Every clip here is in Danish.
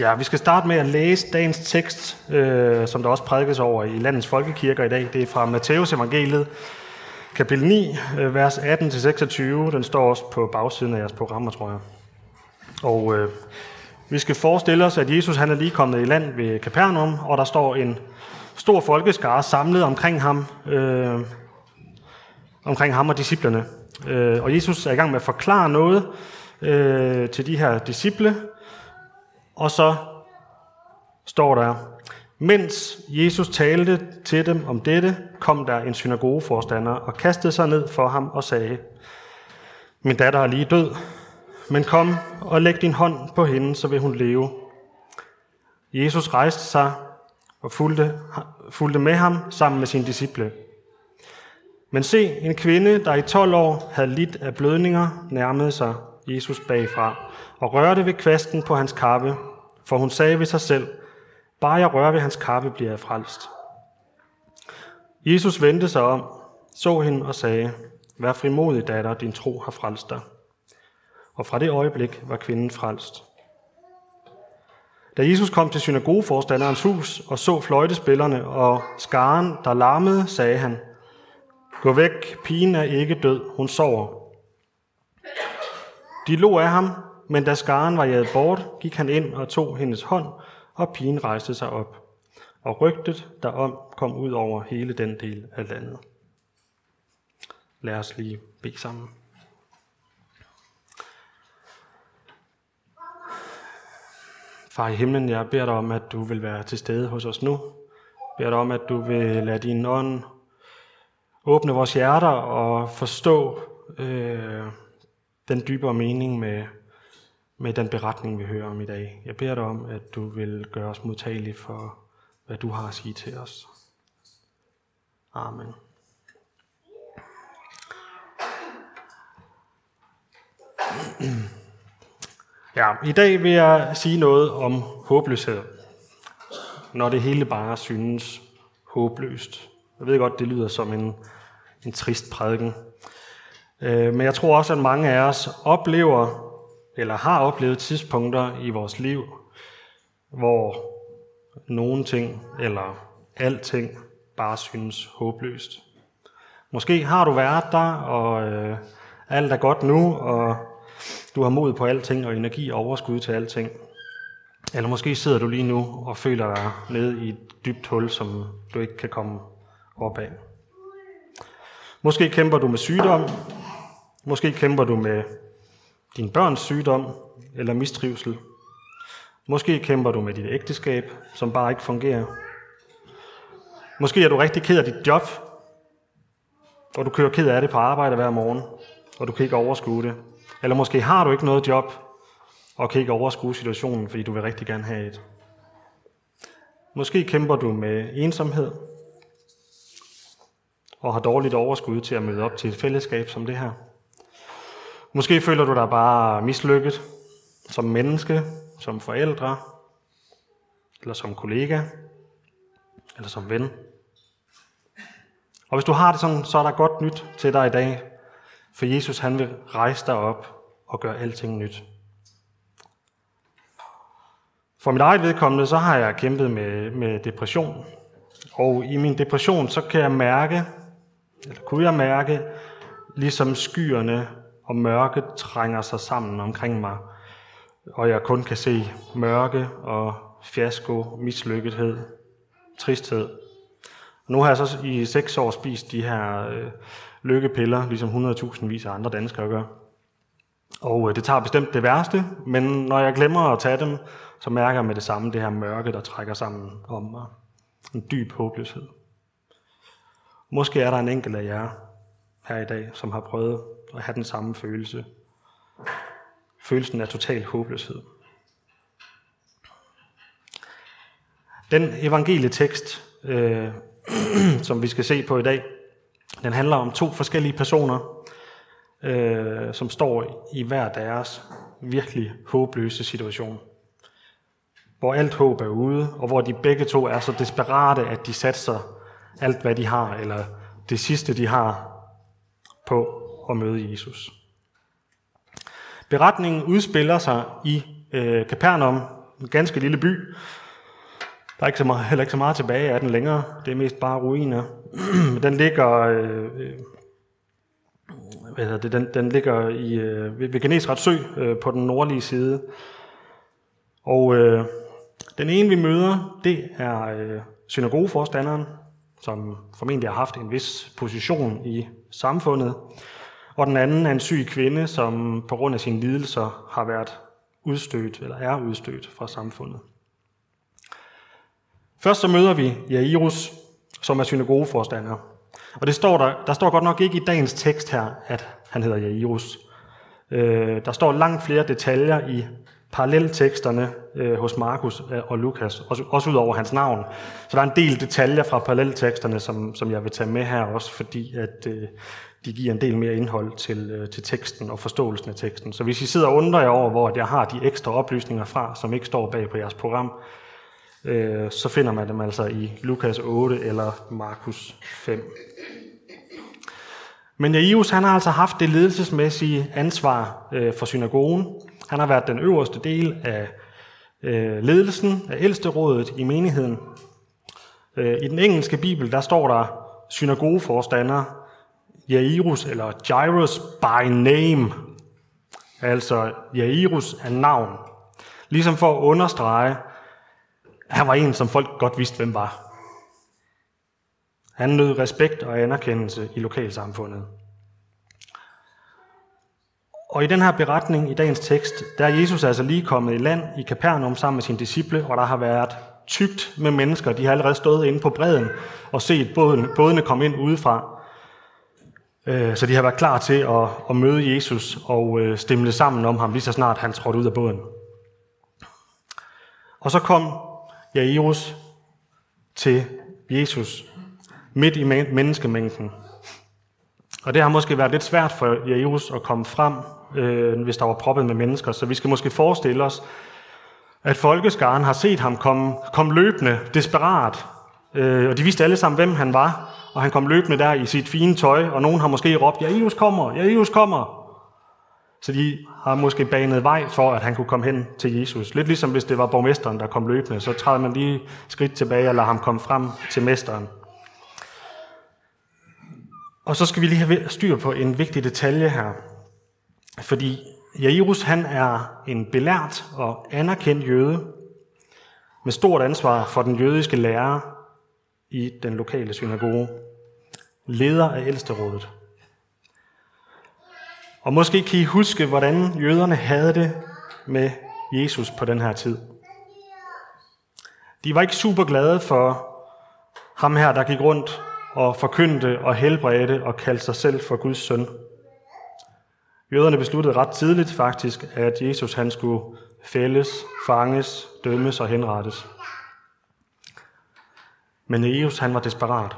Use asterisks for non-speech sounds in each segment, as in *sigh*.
Ja, vi skal starte med at læse dagens tekst, øh, som der også prædikes over i landets folkekirker i dag. Det er fra Matteus evangeliet, kapitel 9, øh, vers 18-26. Den står også på bagsiden af jeres programmer, tror jeg. Og øh, vi skal forestille os, at Jesus han er lige kommet i land ved Capernaum, og der står en stor folkeskare samlet omkring ham, øh, omkring ham og disciplerne. Øh, og Jesus er i gang med at forklare noget øh, til de her disciple, og så står der, mens Jesus talte til dem om dette, kom der en synagogeforstander og kastede sig ned for ham og sagde, min datter er lige død, men kom og læg din hånd på hende, så vil hun leve. Jesus rejste sig og fulgte, fulgte med ham sammen med sine disciple. Men se, en kvinde, der i 12 år havde lidt af blødninger, nærmede sig Jesus bagfra og rørte ved kvasten på hans kappe, for hun sagde ved sig selv, bare jeg rører ved hans kappe, bliver jeg frelst. Jesus vendte sig om, så hende og sagde, vær frimodig, datter, din tro har frelst dig. Og fra det øjeblik var kvinden frelst. Da Jesus kom til synagogeforstanderens hus og så fløjtespillerne og skaren, der larmede, sagde han, Gå væk, pigen er ikke død, hun sover. De lå af ham, men da skaren var jaget bort, gik han ind og tog hendes hånd, og pigen rejste sig op. Og rygtet derom kom ud over hele den del af landet. Lad os lige bede sammen. Far i himlen, jeg beder dig om, at du vil være til stede hos os nu. Jeg beder dig om, at du vil lade din ånd åbne vores hjerter og forstå øh, den dybere mening med, med den beretning, vi hører om i dag. Jeg beder dig om, at du vil gøre os modtagelige for, hvad du har at sige til os. Amen. Ja, i dag vil jeg sige noget om håbløshed, når det hele bare synes håbløst. Jeg ved godt, det lyder som en, en trist prædiken. Øh, men jeg tror også, at mange af os oplever, eller har oplevet tidspunkter i vores liv, hvor nogle ting eller alting bare synes håbløst. Måske har du været der, og øh, alt er godt nu, og du har mod på alting og energi og overskud til alting. Eller måske sidder du lige nu og føler dig nede i et dybt hul, som du ikke kan komme op af. Måske kæmper du med sygdom. Måske kæmper du med din børns sygdom eller mistrivsel. Måske kæmper du med dit ægteskab, som bare ikke fungerer. Måske er du rigtig ked af dit job, og du kører ked af det på arbejde hver morgen, og du kan ikke overskue det. Eller måske har du ikke noget job, og kan ikke overskue situationen, fordi du vil rigtig gerne have et. Måske kæmper du med ensomhed, og har dårligt overskud til at møde op til et fællesskab som det her. Måske føler du dig bare mislykket som menneske, som forældre, eller som kollega, eller som ven. Og hvis du har det sådan, så er der godt nyt til dig i dag, for Jesus han vil rejse dig op og gøre alting nyt. For mit eget vedkommende, så har jeg kæmpet med, med depression. Og i min depression, så kan jeg mærke, eller kunne jeg mærke, ligesom skyerne og mørket trænger sig sammen omkring mig, og jeg kun kan se mørke og fiasko, mislykkethed, tristhed. Og nu har jeg så i seks år spist de her øh, lykkepiller, ligesom 100.000 vis af andre danskere gør. Og øh, det tager bestemt det værste, men når jeg glemmer at tage dem, så mærker jeg med det samme det her mørke, der trækker sammen om mig. En dyb håbløshed. Måske er der en enkelt af jer her i dag, som har prøvet at have den samme følelse. Følelsen af total håbløshed. Den evangelietekst, øh, *clears throat* som vi skal se på i dag, den handler om to forskellige personer, øh, som står i hver deres virkelig håbløse situation. Hvor alt håb er ude, og hvor de begge to er så desperate, at de satser alt, hvad de har, eller det sidste, de har på at møde Jesus. Beretningen udspiller sig i øh, Capernaum, en ganske lille by. Der er ikke så meget, heller ikke så meget tilbage af den længere. Det er mest bare ruiner. *clears throat* den ligger, øh, hvad hedder det, den, den ligger i, øh, ved Genesret Sø øh, på den nordlige side. Og øh, den ene, vi møder, det er øh, synagogeforstanderen, som formentlig har haft en vis position i samfundet. Og den anden er en syg kvinde, som på grund af sine lidelser har været udstødt, eller er udstødt fra samfundet. Først så møder vi Jairus, som er synagogeforstander. Og det står der, der står godt nok ikke i dagens tekst her, at han hedder Jairus. Øh, der står langt flere detaljer i parallelteksterne øh, hos Markus øh, og Lukas, også, også ud over hans navn. Så der er en del detaljer fra parallelteksterne, som, som jeg vil tage med her også, fordi at øh, de giver en del mere indhold til, øh, til teksten og forståelsen af teksten. Så hvis I sidder og undrer jer over, hvor jeg har de ekstra oplysninger fra, som ikke står bag på jeres program, øh, så finder man dem altså i Lukas 8 eller Markus 5. Men Jairus han har altså haft det ledelsesmæssige ansvar øh, for synagogen. Han har været den øverste del af øh, ledelsen af ældsterådet i menigheden. Øh, I den engelske bibel, der står der synagogeforstander Jairus, eller Jairus by name. Altså, Jairus er navn. Ligesom for at understrege, at han var en, som folk godt vidste, hvem var. Han nød respekt og anerkendelse i lokalsamfundet. Og i den her beretning i dagens tekst, der er Jesus altså lige kommet i land i Kapernaum sammen med sine disciple, og der har været tygt med mennesker. De har allerede stået inde på bredden og set bådene komme ind udefra. Øh, så de har været klar til at, at møde Jesus og stemme stemle sammen om ham, lige så snart han trådte ud af båden. Og så kom Jairus til Jesus midt i menneskemængden. Og det har måske været lidt svært for Jairus at komme frem, øh, hvis der var proppet med mennesker. Så vi skal måske forestille os, at folkeskaren har set ham komme, komme løbende, desperat. Øh, og de vidste alle sammen, hvem han var. Og han kom løbende der i sit fine tøj, og nogen har måske råbt, Jairus kommer, Jairus kommer. Så de har måske banet vej for, at han kunne komme hen til Jesus. Lidt ligesom hvis det var borgmesteren, der kom løbende, så træder man lige skridt tilbage og lader ham komme frem til mesteren. Og så skal vi lige have styr på en vigtig detalje her. Fordi Jairus han er en belært og anerkendt jøde med stort ansvar for den jødiske lærer i den lokale synagoge. Leder af ældsterådet. Og måske kan I huske, hvordan jøderne havde det med Jesus på den her tid. De var ikke super glade for ham her, der gik rundt og forkyndte og helbredte og kaldte sig selv for Guds søn. Jøderne besluttede ret tidligt faktisk, at Jesus han skulle fældes, fanges, dømmes og henrettes. Men Jesus han var desperat.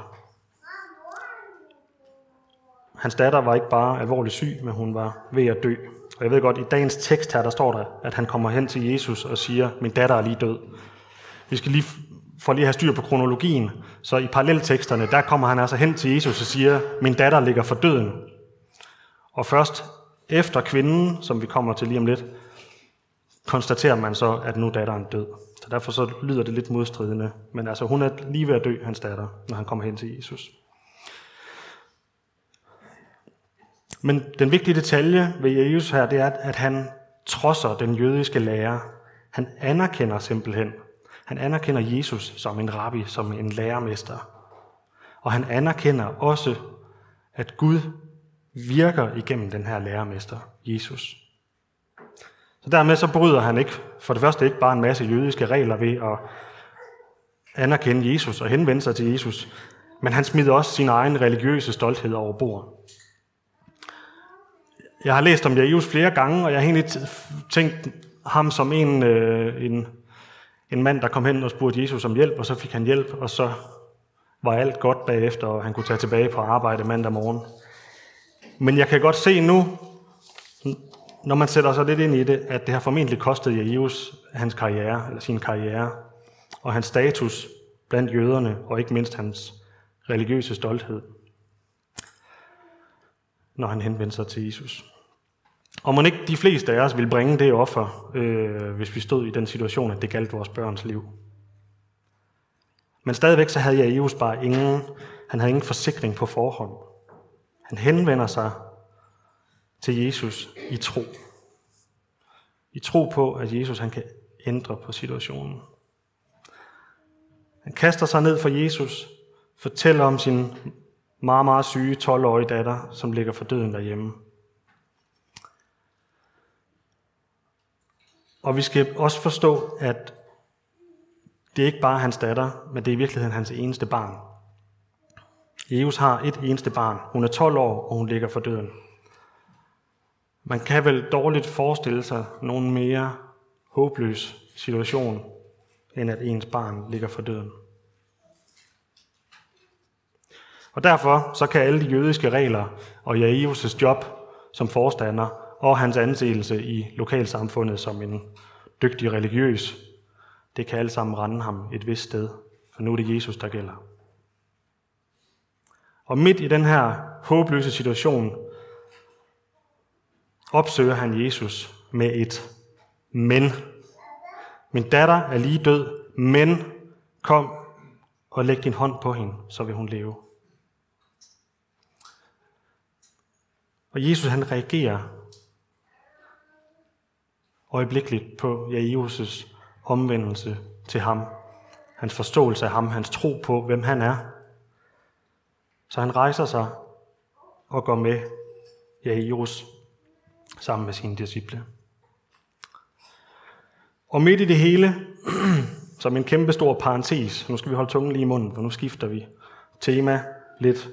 Hans datter var ikke bare alvorligt syg, men hun var ved at dø. Og jeg ved godt, i dagens tekst her, der står der, at han kommer hen til Jesus og siger, min datter er lige død. Vi skal lige for lige at have styr på kronologien, så i parallelteksterne, der kommer han altså hen til Jesus og siger, min datter ligger for døden. Og først efter kvinden, som vi kommer til lige om lidt, konstaterer man så, at nu er datteren død. Så derfor så lyder det lidt modstridende. Men altså, hun er lige ved at dø, hans datter, når han kommer hen til Jesus. Men den vigtige detalje ved Jesus her, det er, at han trodser den jødiske lærer. Han anerkender simpelthen, han anerkender Jesus som en rabbi, som en lærermester. Og han anerkender også, at Gud virker igennem den her lærermester, Jesus. Så dermed så bryder han ikke, for det første ikke bare en masse jødiske regler ved at anerkende Jesus og henvende sig til Jesus, men han smider også sin egen religiøse stolthed over bord. Jeg har læst om Jesus flere gange, og jeg har egentlig tænkt ham som en, øh, en en mand, der kom hen og spurgte Jesus om hjælp, og så fik han hjælp, og så var alt godt bagefter, og han kunne tage tilbage på arbejde mandag morgen. Men jeg kan godt se nu, når man sætter sig lidt ind i det, at det har formentlig kostet Jairus hans karriere, eller sin karriere, og hans status blandt jøderne, og ikke mindst hans religiøse stolthed, når han henvendte sig til Jesus. Og må ikke de fleste af os vil bringe det offer, øh, hvis vi stod i den situation, at det galt vores børns liv. Men stadigvæk så havde Jairus bare ingen, han havde ingen forsikring på forhånd. Han henvender sig til Jesus i tro. I tro på, at Jesus han kan ændre på situationen. Han kaster sig ned for Jesus, fortæller om sin meget, meget syge 12-årige datter, som ligger for døden derhjemme. Og vi skal også forstå, at det er ikke bare hans datter, men det er i virkeligheden hans eneste barn. Jesus har et eneste barn. Hun er 12 år, og hun ligger for døden. Man kan vel dårligt forestille sig nogen mere håbløs situation, end at ens barn ligger for døden. Og derfor så kan alle de jødiske regler og Jairus' job som forstander og hans anseelse i lokalsamfundet som en dygtig religiøs, det kan alle sammen rende ham et vist sted, for nu er det Jesus, der gælder. Og midt i den her håbløse situation, opsøger han Jesus med et men. Min datter er lige død, men kom og læg din hånd på hende, så vil hun leve. Og Jesus han reagerer øjeblikkeligt på Jairus' omvendelse til ham. Hans forståelse af ham, hans tro på, hvem han er. Så han rejser sig og går med Jairus sammen med sine disciple. Og midt i det hele, *clears throat* som en kæmpe stor parentes, nu skal vi holde tungen lige i munden, for nu skifter vi tema lidt,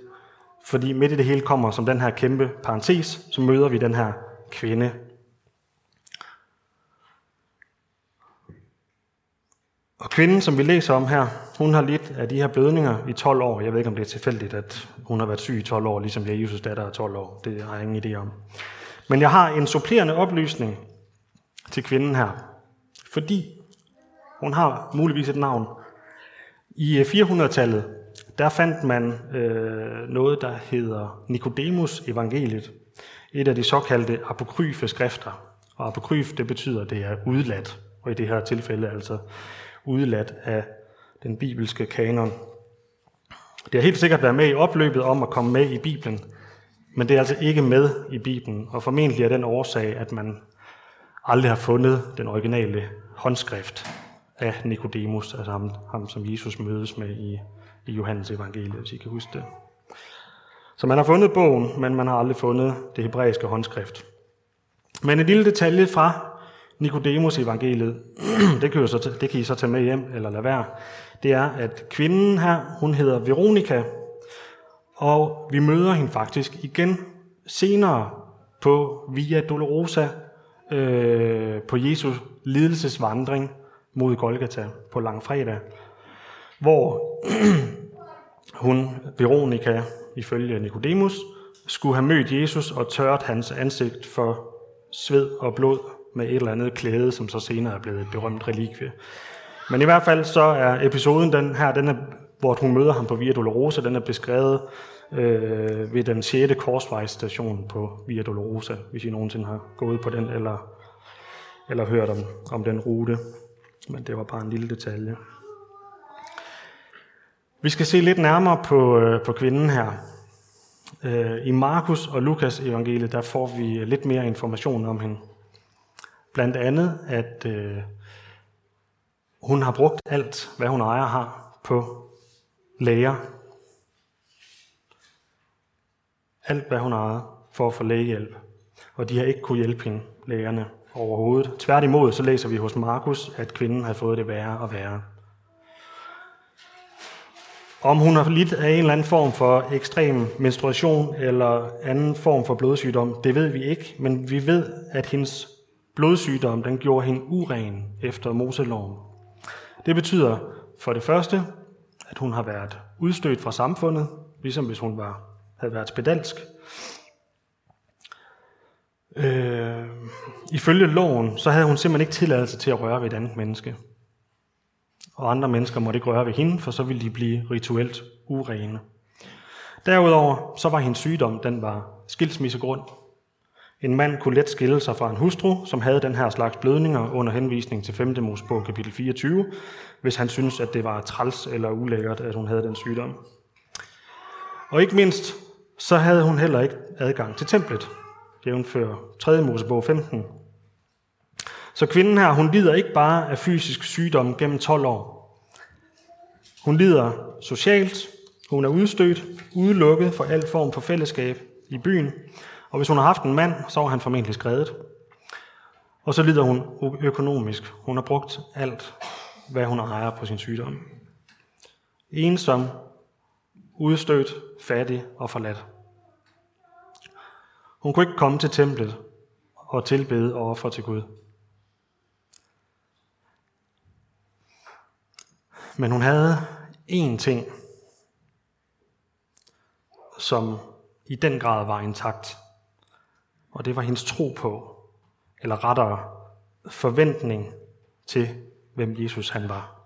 fordi midt i det hele kommer som den her kæmpe parentes, så møder vi den her kvinde. Og kvinden, som vi læser om her, hun har lidt af de her blødninger i 12 år. Jeg ved ikke, om det er tilfældigt, at hun har været syg i 12 år, ligesom Jesus datter er 12 år. Det har jeg ingen idé om. Men jeg har en supplerende oplysning til kvinden her, fordi hun har muligvis et navn. I øh, 400-tallet, der fandt man øh, noget, der hedder Nikodemus evangeliet. Et af de såkaldte apokryfe skrifter. Og apokryf, det betyder, at det er udladt. Og i det her tilfælde altså udladt af den bibelske kanon. Det har helt sikkert været med i opløbet om at komme med i Bibelen, men det er altså ikke med i Bibelen, og formentlig er den årsag, at man aldrig har fundet den originale håndskrift af Nikodemus, altså ham, ham som Jesus mødes med i, i Johannes evangeliet, hvis I kan huske det. Så man har fundet bogen, men man har aldrig fundet det hebraiske håndskrift. Men en lille detalje fra Nikodemus evangeliet, *clears throat* det kan, så, det kan I så tage med hjem eller lade være, det er, at kvinden her, hun hedder Veronika, og vi møder hende faktisk igen senere på Via Dolorosa, øh, på Jesu lidelsesvandring mod Golgata på langfredag, hvor *clears throat* hun, Veronika, ifølge Nikodemus, skulle have mødt Jesus og tørt hans ansigt for sved og blod med et eller andet klæde, som så senere er blevet et berømt relikvie. Men i hvert fald så er episoden den her, den er, hvor hun møder ham på Via Dolorosa, den er beskrevet øh, ved den 6. korsvejsstation på Via Dolorosa, hvis I nogensinde har gået på den, eller, eller hørt om, om den rute. Men det var bare en lille detalje. Vi skal se lidt nærmere på, øh, på kvinden her. Øh, I Markus og Lukas evangeliet, der får vi lidt mere information om hende. Blandt andet, at øh, hun har brugt alt, hvad hun ejer har, på læger. Alt, hvad hun ejede, for at få lægehjælp. Og de har ikke kunne hjælpe hende, lægerne, overhovedet. Tværtimod, så læser vi hos Markus, at kvinden har fået det værre og værre. Om hun har lidt af en eller anden form for ekstrem menstruation eller anden form for blodsygdom, det ved vi ikke, men vi ved, at hendes blodsygdom den gjorde hende uren efter Moseloven. Det betyder for det første, at hun har været udstødt fra samfundet, ligesom hvis hun var, havde været spedalsk. Øh, ifølge loven, så havde hun simpelthen ikke tilladelse til at røre ved et andet menneske. Og andre mennesker måtte ikke røre ved hende, for så ville de blive rituelt urene. Derudover så var hendes sygdom, den var skilsmissegrund. En mand kunne let skille sig fra en hustru, som havde den her slags blødninger under henvisning til 5. Mosebog kapitel 24, hvis han syntes, at det var træls eller ulækkert, at hun havde den sygdom. Og ikke mindst, så havde hun heller ikke adgang til templet, jævnfør 3. Mosebog 15. Så kvinden her, hun lider ikke bare af fysisk sygdom gennem 12 år. Hun lider socialt, hun er udstødt, udelukket for al form for fællesskab i byen, og hvis hun har haft en mand, så var han formentlig skrevet. Og så lider hun økonomisk. Hun har brugt alt, hvad hun ejer på sin sygdom. Ensom, udstødt, fattig og forladt. Hun kunne ikke komme til templet og tilbede og ofre til Gud. Men hun havde én ting, som i den grad var intakt. Og det var hendes tro på, eller rettere forventning til, hvem Jesus han var.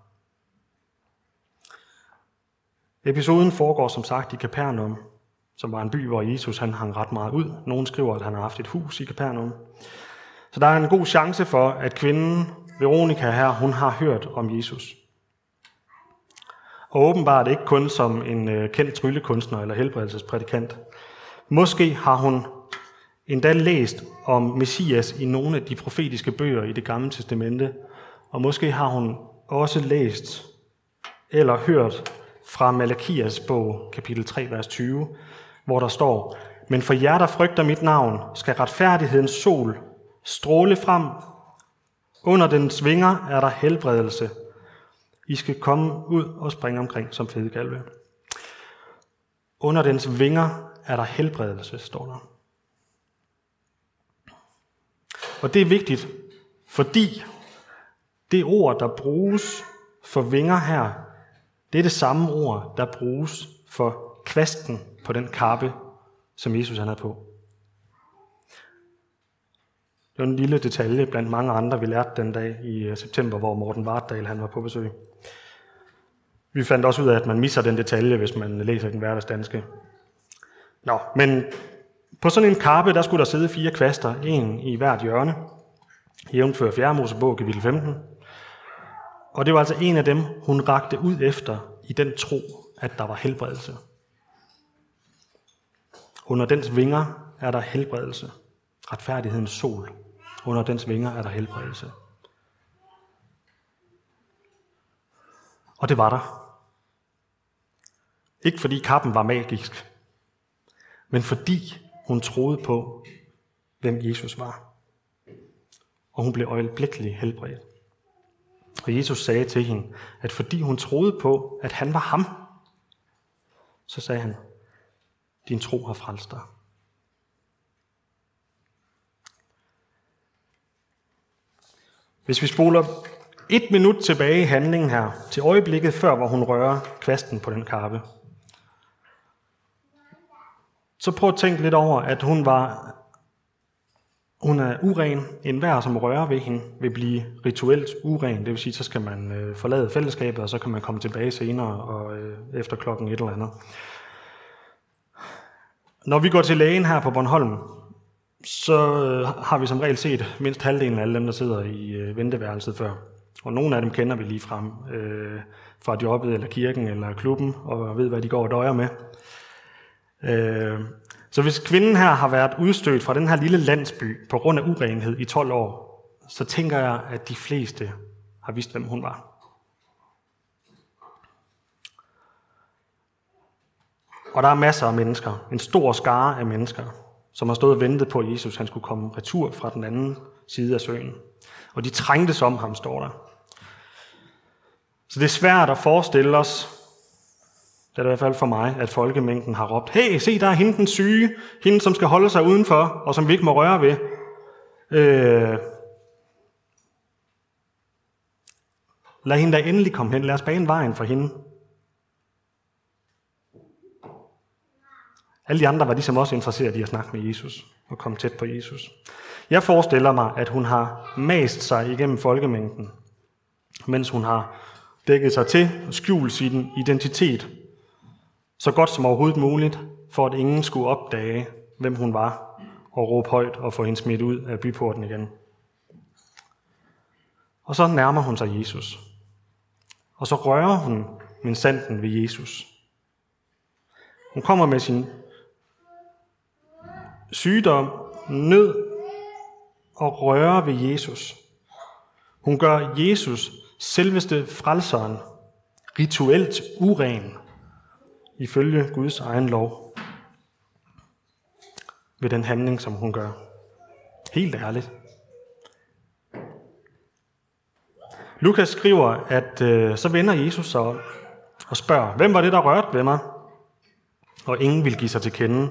Episoden foregår som sagt i Kapernaum, som var en by, hvor Jesus han hang ret meget ud. Nogen skriver, at han har haft et hus i Kapernaum. Så der er en god chance for, at kvinden Veronika her, hun har hørt om Jesus. Og åbenbart ikke kun som en øh, kendt tryllekunstner eller helbredelsesprædikant. Måske har hun endda læst om Messias i nogle af de profetiske bøger i det gamle testamente, og måske har hun også læst eller hørt fra Malakias bog, kapitel 3, vers 20, hvor der står, Men for jer, der frygter mit navn, skal retfærdighedens sol stråle frem. Under den svinger er der helbredelse. I skal komme ud og springe omkring som fedegalve. Under dens vinger er der helbredelse, står der. Og det er vigtigt, fordi det ord, der bruges for vinger her, det er det samme ord, der bruges for kvasten på den kappe, som Jesus han havde på. Det var en lille detalje blandt mange andre, vi lærte den dag i øh, september, hvor Morten Vartdal han var på besøg. Vi fandt også ud af, at man misser den detalje, hvis man læser den hverdagsdanske. Nå, men på sådan en kappe, der skulle der sidde fire kvaster, en i hvert hjørne, jævnfører 4. Mosebog, kapitel 15. Og det var altså en af dem, hun rakte ud efter i den tro, at der var helbredelse. Under dens vinger er der helbredelse. Retfærdighedens sol. Under dens vinger er der helbredelse. Og det var der. Ikke fordi kappen var magisk, men fordi hun troede på, hvem Jesus var. Og hun blev øjeblikkeligt helbredt. Og Jesus sagde til hende, at fordi hun troede på, at han var ham, så sagde han, din tro har frelst dig. Hvis vi spoler et minut tilbage i handlingen her, til øjeblikket før, hvor hun rører kvasten på den kappe, så prøv at tænke lidt over, at hun var hun er uren. En hver, som rører ved hende, vil blive rituelt uren. Det vil sige, så skal man øh, forlade fællesskabet, og så kan man komme tilbage senere og øh, efter klokken et eller andet. Når vi går til lægen her på Bornholm, så øh, har vi som regel set mindst halvdelen af alle dem, der sidder i øh, venteværelset før. Og nogle af dem kender vi lige frem øh, fra jobbet, eller kirken, eller klubben, og ved, hvad de går og døjer med. Øh, så hvis kvinden her har været udstødt fra den her lille landsby på grund af urenhed i 12 år, så tænker jeg, at de fleste har vidst, hvem hun var. Og der er masser af mennesker, en stor skare af mennesker, som har stået og ventet på, at Jesus han skulle komme retur fra den anden side af søen. Og de trængtes om ham, står der. Så det er svært at forestille os, det er i hvert fald for mig, at folkemængden har råbt, hey, se, der er hende den syge, hende, som skal holde sig udenfor, og som vi ikke må røre ved. Øh, lad hende da endelig komme hen. Lad os bane vejen for hende. Alle de andre var ligesom også interesseret i at snakke med Jesus og komme tæt på Jesus. Jeg forestiller mig, at hun har mast sig igennem folkemængden, mens hun har dækket sig til og skjult sin identitet så godt som overhovedet muligt, for at ingen skulle opdage, hvem hun var, og råbe højt og få hende smidt ud af byporten igen. Og så nærmer hun sig Jesus. Og så rører hun min sanden ved Jesus. Hun kommer med sin sygdom, nød og rører ved Jesus. Hun gør Jesus, selveste frelseren, rituelt uren, ifølge Guds egen lov, ved den handling, som hun gør. Helt ærligt. Lukas skriver, at øh, så vender Jesus sig om og spørger, hvem var det, der rørte ved mig? Og ingen vil give sig til kende.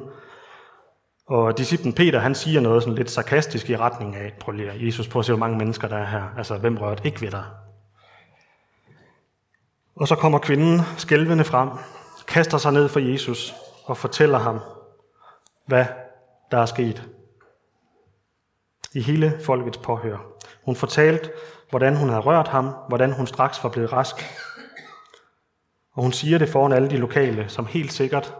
Og disciplen Peter, han siger noget sådan lidt sarkastisk i retning af, prøv lige, Jesus, prøv at se, hvor mange mennesker der er her. Altså, hvem rørte ikke ved dig? Og så kommer kvinden skælvende frem, kaster sig ned for Jesus og fortæller ham, hvad der er sket. I hele folkets påhør. Hun fortalte, hvordan hun havde rørt ham, hvordan hun straks var blevet rask. Og hun siger det foran alle de lokale, som helt sikkert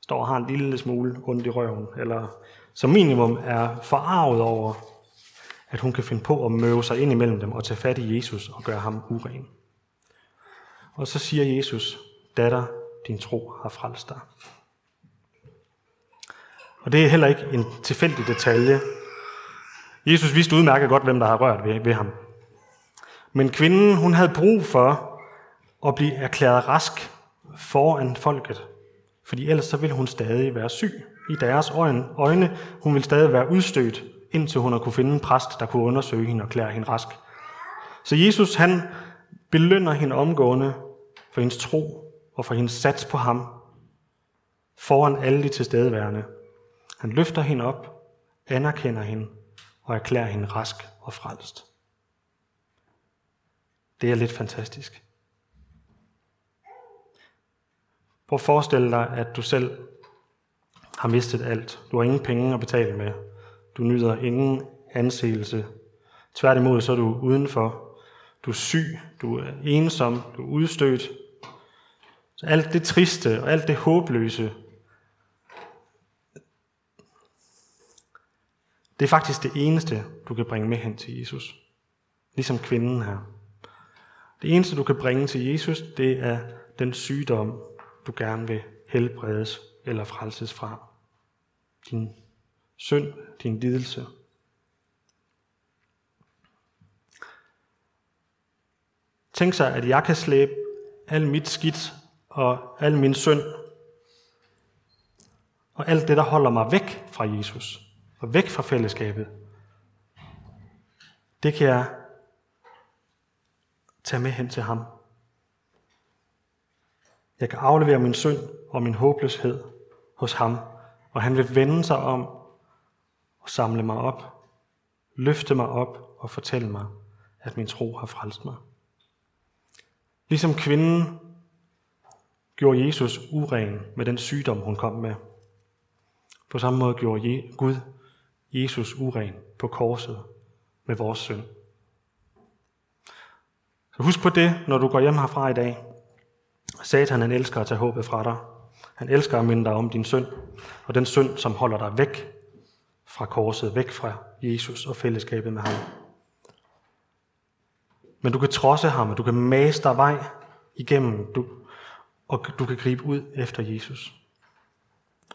står og har en lille smule ondt i røven, eller som minimum er forarvet over, at hun kan finde på at møve sig ind imellem dem og tage fat i Jesus og gøre ham uren. Og så siger Jesus, datter, din tro har frelst dig. Og det er heller ikke en tilfældig detalje. Jesus vidste udmærket godt, hvem der har rørt ved, ved ham. Men kvinden, hun havde brug for at blive erklæret rask foran folket. Fordi ellers så ville hun stadig være syg. I deres øjne, hun ville stadig være udstødt, indtil hun kunne finde en præst, der kunne undersøge hende og klære hende rask. Så Jesus, han belønner hende omgående for hendes tro og får hende sats på ham foran alle de tilstedeværende. Han løfter hende op, anerkender hende og erklærer hende rask og frelst. Det er lidt fantastisk. Prøv at forestille dig, at du selv har mistet alt. Du har ingen penge at betale med. Du nyder ingen anseelse. Tværtimod så er du udenfor. Du er syg, du er ensom, du er udstødt. Så alt det triste og alt det håbløse, det er faktisk det eneste, du kan bringe med hen til Jesus. Ligesom kvinden her. Det eneste, du kan bringe til Jesus, det er den sygdom, du gerne vil helbredes eller frelses fra. Din synd, din lidelse. Tænk sig, at jeg kan slæbe al mit skidt og al min synd og alt det, der holder mig væk fra Jesus og væk fra fællesskabet. Det kan jeg tage med hen til ham. Jeg kan aflevere min synd og min håbløshed hos ham, og han vil vende sig om og samle mig op, løfte mig op og fortælle mig, at min tro har frelst mig. Ligesom kvinden gjorde Jesus uren med den sygdom, hun kom med. På samme måde gjorde Gud Jesus uren på korset med vores synd. Så husk på det, når du går hjem herfra i dag. Satan han elsker at tage håbet fra dig. Han elsker at minde dig om din synd, og den synd, som holder dig væk fra korset, væk fra Jesus og fællesskabet med ham. Men du kan trodse ham, og du kan mase dig vej igennem, du, og du kan gribe ud efter Jesus.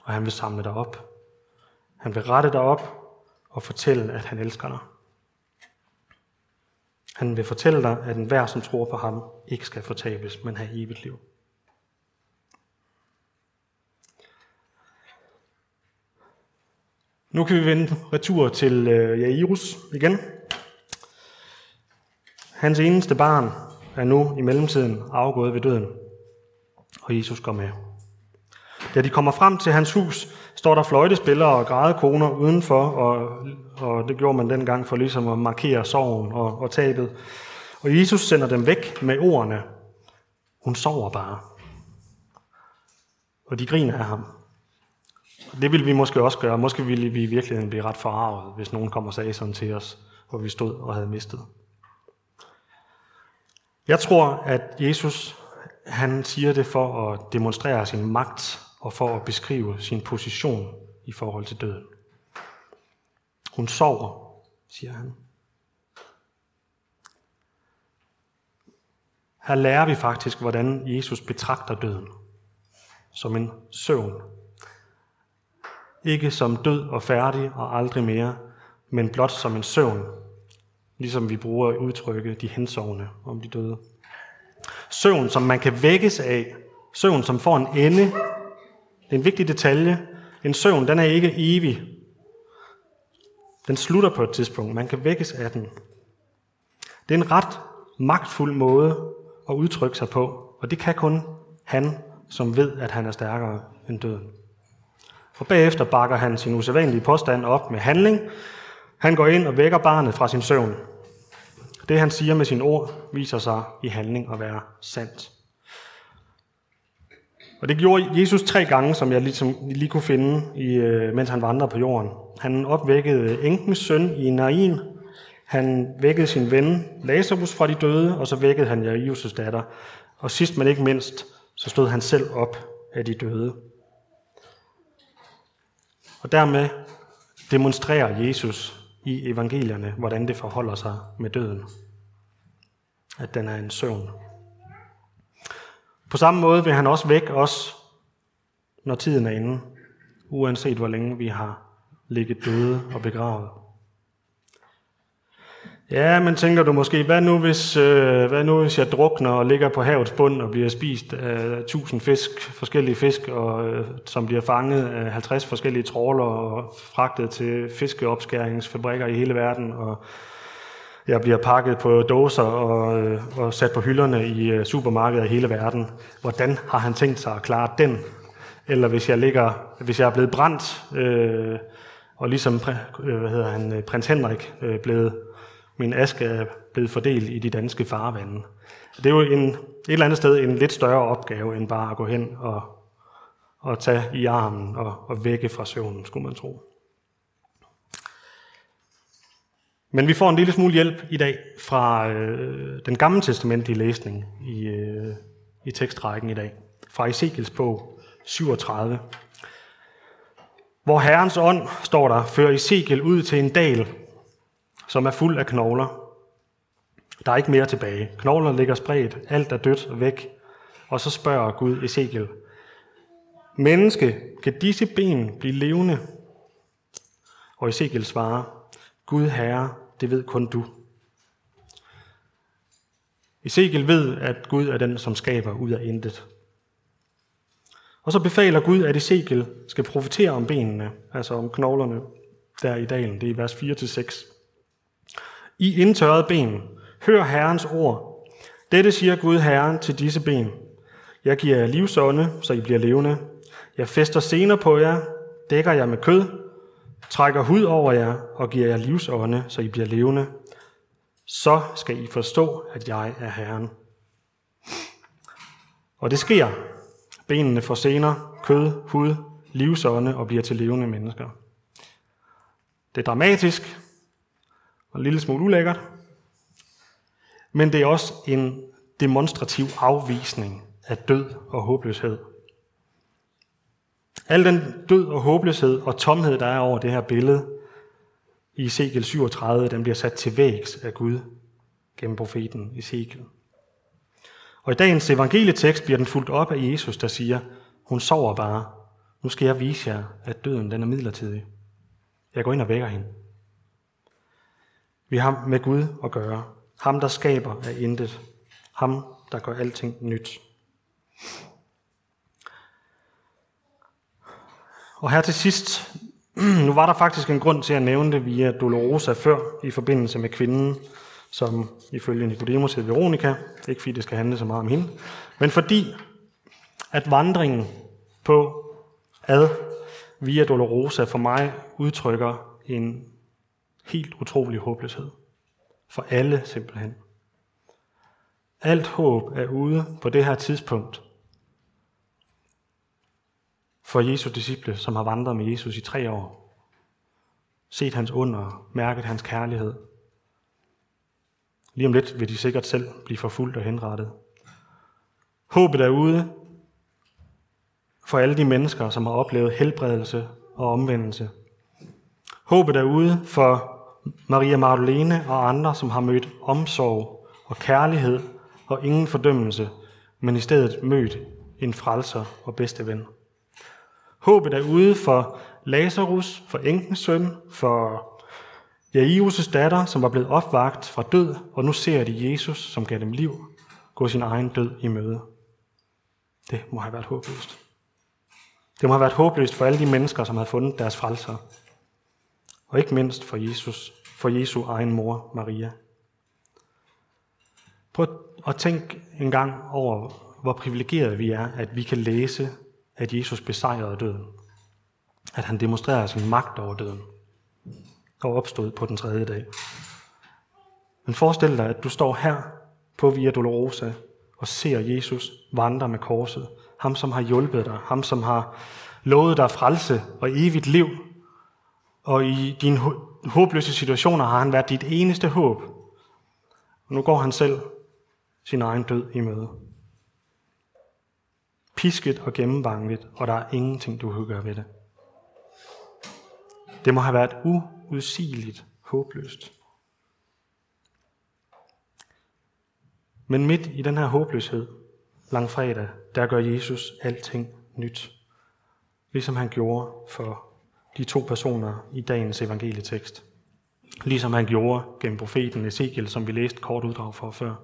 Og han vil samle dig op. Han vil rette dig op og fortælle, at han elsker dig. Han vil fortælle dig, at enhver, som tror på ham, ikke skal fortabes, men have evigt liv. Nu kan vi vende retur til øh, Jairus igen. Hans eneste barn er nu i mellemtiden afgået ved døden, og Jesus går med. Da de kommer frem til hans hus, står der fløjtespillere og grædekoner udenfor, og, og det gjorde man dengang for ligesom at markere sorgen og, og tabet. Og Jesus sender dem væk med ordene, hun sover bare. Og de griner af ham. Det ville vi måske også gøre. Måske ville vi i virkeligheden blive ret forarvet, hvis nogen kom og sagde sådan til os, hvor vi stod og havde mistet. Jeg tror, at Jesus han siger det for at demonstrere sin magt og for at beskrive sin position i forhold til døden. Hun sover, siger han. Her lærer vi faktisk, hvordan Jesus betragter døden. Som en søvn. Ikke som død og færdig og aldrig mere, men blot som en søvn, ligesom vi bruger at udtrykke de hensovne om de døde. Søvn, som man kan vækkes af. Søvn, som får en ende. Det er en vigtig detalje. En søvn, den er ikke evig. Den slutter på et tidspunkt. Man kan vækkes af den. Det er en ret magtfuld måde at udtrykke sig på, og det kan kun han, som ved, at han er stærkere end døden. Og bagefter bakker han sin usædvanlige påstand op med handling. Han går ind og vækker barnet fra sin søvn. Det, han siger med sine ord, viser sig i handling at være sandt. Og det gjorde Jesus tre gange, som jeg ligesom lige kunne finde, i, øh, mens han vandrede på jorden. Han opvækkede enkens søn i Nain. Han vækkede sin ven Lazarus fra de døde, og så vækkede han Jairus' datter. Og sidst men ikke mindst, så stod han selv op af de døde. Og dermed demonstrerer Jesus i evangelierne, hvordan det forholder sig med døden. At den er en søvn. På samme måde vil han også vække os, når tiden er inde, uanset hvor længe vi har ligget døde og begravet. Ja, men tænker du måske, hvad nu, hvis, øh, hvad nu hvis jeg drukner og ligger på havets bund og bliver spist af tusind fisk, forskellige fisk, og, øh, som bliver fanget af 50 forskellige trawler og fragtet til fiskeopskæringsfabrikker i hele verden, og jeg bliver pakket på dåser og, øh, og sat på hylderne i øh, supermarkeder i hele verden. Hvordan har han tænkt sig at klare den? Eller hvis jeg, ligger, hvis jeg er blevet brændt, øh, og ligesom øh, hvad hedder han, øh, prins Henrik øh, blevet min aske er blevet fordelt i de danske farvande. Det er jo en, et eller andet sted en lidt større opgave, end bare at gå hen og, og tage i armen og, og vække fra søvnen, skulle man tro. Men vi får en lille smule hjælp i dag fra øh, den gamle testamentlige læsning i, øh, i tekstrækken i dag. Fra Ezekiels bog 37. Hvor Herrens ånd, står der, fører Ezekiel ud til en dal, som er fuld af knogler. Der er ikke mere tilbage. Knogler ligger spredt, alt er dødt væk. Og så spørger Gud Ezekiel, Menneske, kan disse ben blive levende? Og Ezekiel svarer, Gud Herre, det ved kun du. Ezekiel ved, at Gud er den, som skaber ud af intet. Og så befaler Gud, at Ezekiel skal profetere om benene, altså om knoglerne, der i dalen. Det er i vers 4-6. I indtørrede ben, hør Herrens ord. Dette siger Gud Herren til disse ben. Jeg giver jer livsånde, så I bliver levende. Jeg fester sener på jer, dækker jer med kød, trækker hud over jer og giver jer livsånde, så I bliver levende. Så skal I forstå, at jeg er Herren. Og det sker. Benene får sener, kød, hud, livsånde og bliver til levende mennesker. Det er dramatisk, og en lille smule ulækkert. Men det er også en demonstrativ afvisning af død og håbløshed. Al den død og håbløshed og tomhed, der er over det her billede i Ezekiel 37, den bliver sat til vægs af Gud gennem profeten Ezekiel. Og i dagens evangelietekst bliver den fuldt op af Jesus, der siger, hun sover bare. Nu skal jeg vise jer, at døden den er midlertidig. Jeg går ind og vækker hende. Vi har med Gud at gøre. Ham, der skaber af intet. Ham, der gør alting nyt. Og her til sidst, *clears throat* nu var der faktisk en grund til at nævne det via Dolorosa før, i forbindelse med kvinden, som ifølge Nicodemus hed Veronica, ikke fordi det skal handle så meget om hende, men fordi at vandringen på ad via Dolorosa for mig udtrykker en helt utrolig håbløshed. For alle simpelthen. Alt håb er ude på det her tidspunkt. For Jesu disciple, som har vandret med Jesus i tre år. Set hans under, mærket hans kærlighed. Lige om lidt vil de sikkert selv blive forfulgt og henrettet. Håbet er ude for alle de mennesker, som har oplevet helbredelse og omvendelse Håbet er ude for Maria Magdalene og andre, som har mødt omsorg og kærlighed og ingen fordømmelse, men i stedet mødt en frelser og bedste ven. Håbet er ude for Lazarus, for enkens søn, for Jairus' datter, som var blevet opvagt fra død, og nu ser de Jesus, som gav dem liv, gå sin egen død i møde. Det må have været håbløst. Det må have været håbløst for alle de mennesker, som havde fundet deres frelser. Og ikke mindst for Jesus, for Jesu egen mor, Maria. Prøv at tænk en gang over, hvor privilegeret vi er, at vi kan læse, at Jesus besejrede døden. At han demonstrerede sin magt over døden og opstod på den tredje dag. Men forestil dig, at du står her på Via Dolorosa og ser Jesus vandre med korset. Ham, som har hjulpet dig. Ham, som har lovet dig frelse og evigt liv. Og i dine håbløse situationer har han været dit eneste håb. Og nu går han selv sin egen død i møde. Pisket og gennemvangeligt, og der er ingenting, du kan gøre ved det. Det må have været uudsigeligt håbløst. Men midt i den her håbløshed, langfredag, der gør Jesus alting nyt. Ligesom han gjorde for de to personer i dagens evangelietekst. Ligesom han gjorde gennem profeten Ezekiel, som vi læste kort uddrag for før.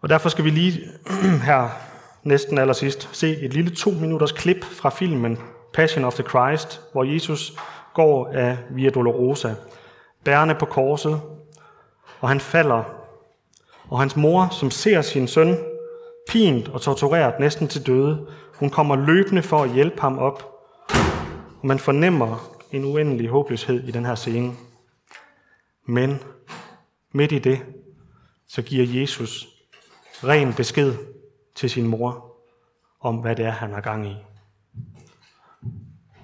Og derfor skal vi lige *clears throat* her næsten allersidst se et lille to minutters klip fra filmen Passion of the Christ, hvor Jesus går af Via Dolorosa, bærende på korset, og han falder. Og hans mor, som ser sin søn pint og tortureret næsten til døde, hun kommer løbende for at hjælpe ham op. Og man fornemmer en uendelig håbløshed i den her scene. Men midt i det, så giver Jesus ren besked til sin mor om, hvad det er, han har gang i.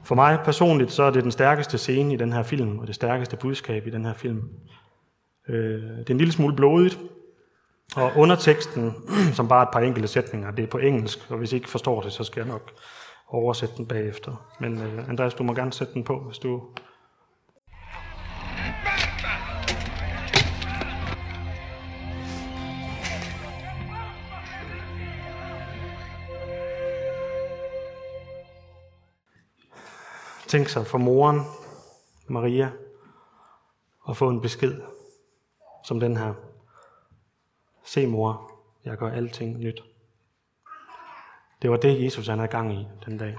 For mig personligt, så er det den stærkeste scene i den her film, og det stærkeste budskab i den her film. Øh, det er en lille smule blodigt, og underteksten, *clears throat* som bare er et par enkelte sætninger, det er på engelsk, og hvis I ikke forstår det, så skal jeg nok oversætte den bagefter. Men uh, Andreas, du må gerne sætte den på, hvis du... Tænk sig for moren, Maria, at få en besked som den her. Se mor, jeg gør alting nyt. Det var det, Jesus han havde gang i den dag.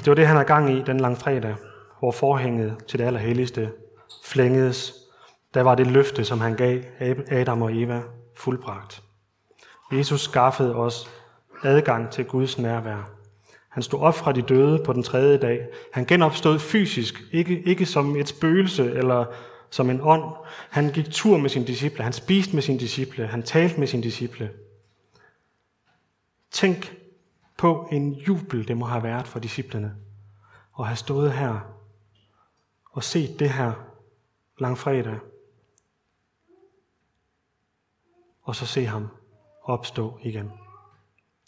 Det var det, han havde gang i den fredag, hvor forhænget til det allerhelligste flængedes. Der var det løfte, som han gav Adam og Eva fuldbragt. Jesus skaffede os adgang til Guds nærvær. Han stod op fra de døde på den tredje dag. Han genopstod fysisk, ikke, ikke som et spøgelse eller som en ånd. Han gik tur med sine disciple, han spiste med sine disciple, han talte med sine disciple. Tænk på en jubel, det må have været for disciplene. At have stået her og set det her langfredag. Og så se ham opstå igen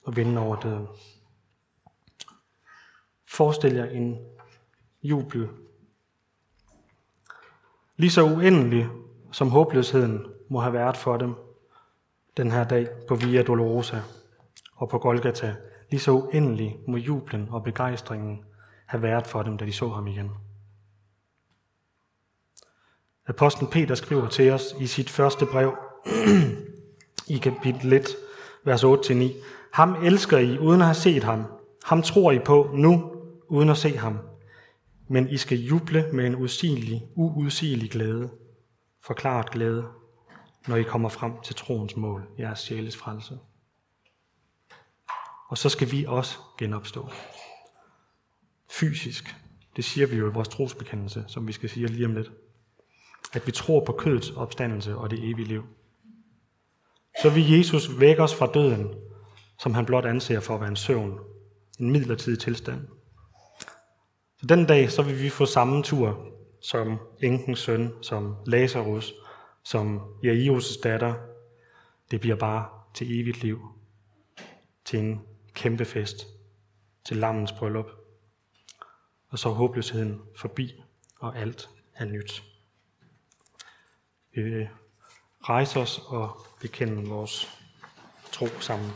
og vinde over døden. Forestil jer en jubel. Lige så uendelig som håbløsheden må have været for dem den her dag på Via Dolorosa og på Golgata, lige så uendelig må jublen og begejstringen have været for dem, da de så ham igen. Apostlen Peter skriver til os i sit første brev *clears throat* i kapitel 1, vers 8-9. Ham elsker I uden at have set ham. Ham tror I på nu, uden at se ham. Men I skal juble med en usigelig, uudsigelig glæde, forklaret glæde, når I kommer frem til troens mål, jeres sjæles frelse. Og så skal vi også genopstå. Fysisk. Det siger vi jo i vores trosbekendelse, som vi skal sige lige om lidt. At vi tror på kødets opstandelse og det evige liv. Så vil Jesus vække os fra døden, som han blot anser for at være en søvn, en midlertidig tilstand. Så den dag, så vil vi få samme tur som enkens søn, som Lazarus, som Jairus' datter. det bliver bare til evigt liv, til en kæmpe fest, til lammens bryllup. Og så er håbløsheden forbi, og alt er nyt. Vi vil rejse os og bekende vores tro sammen.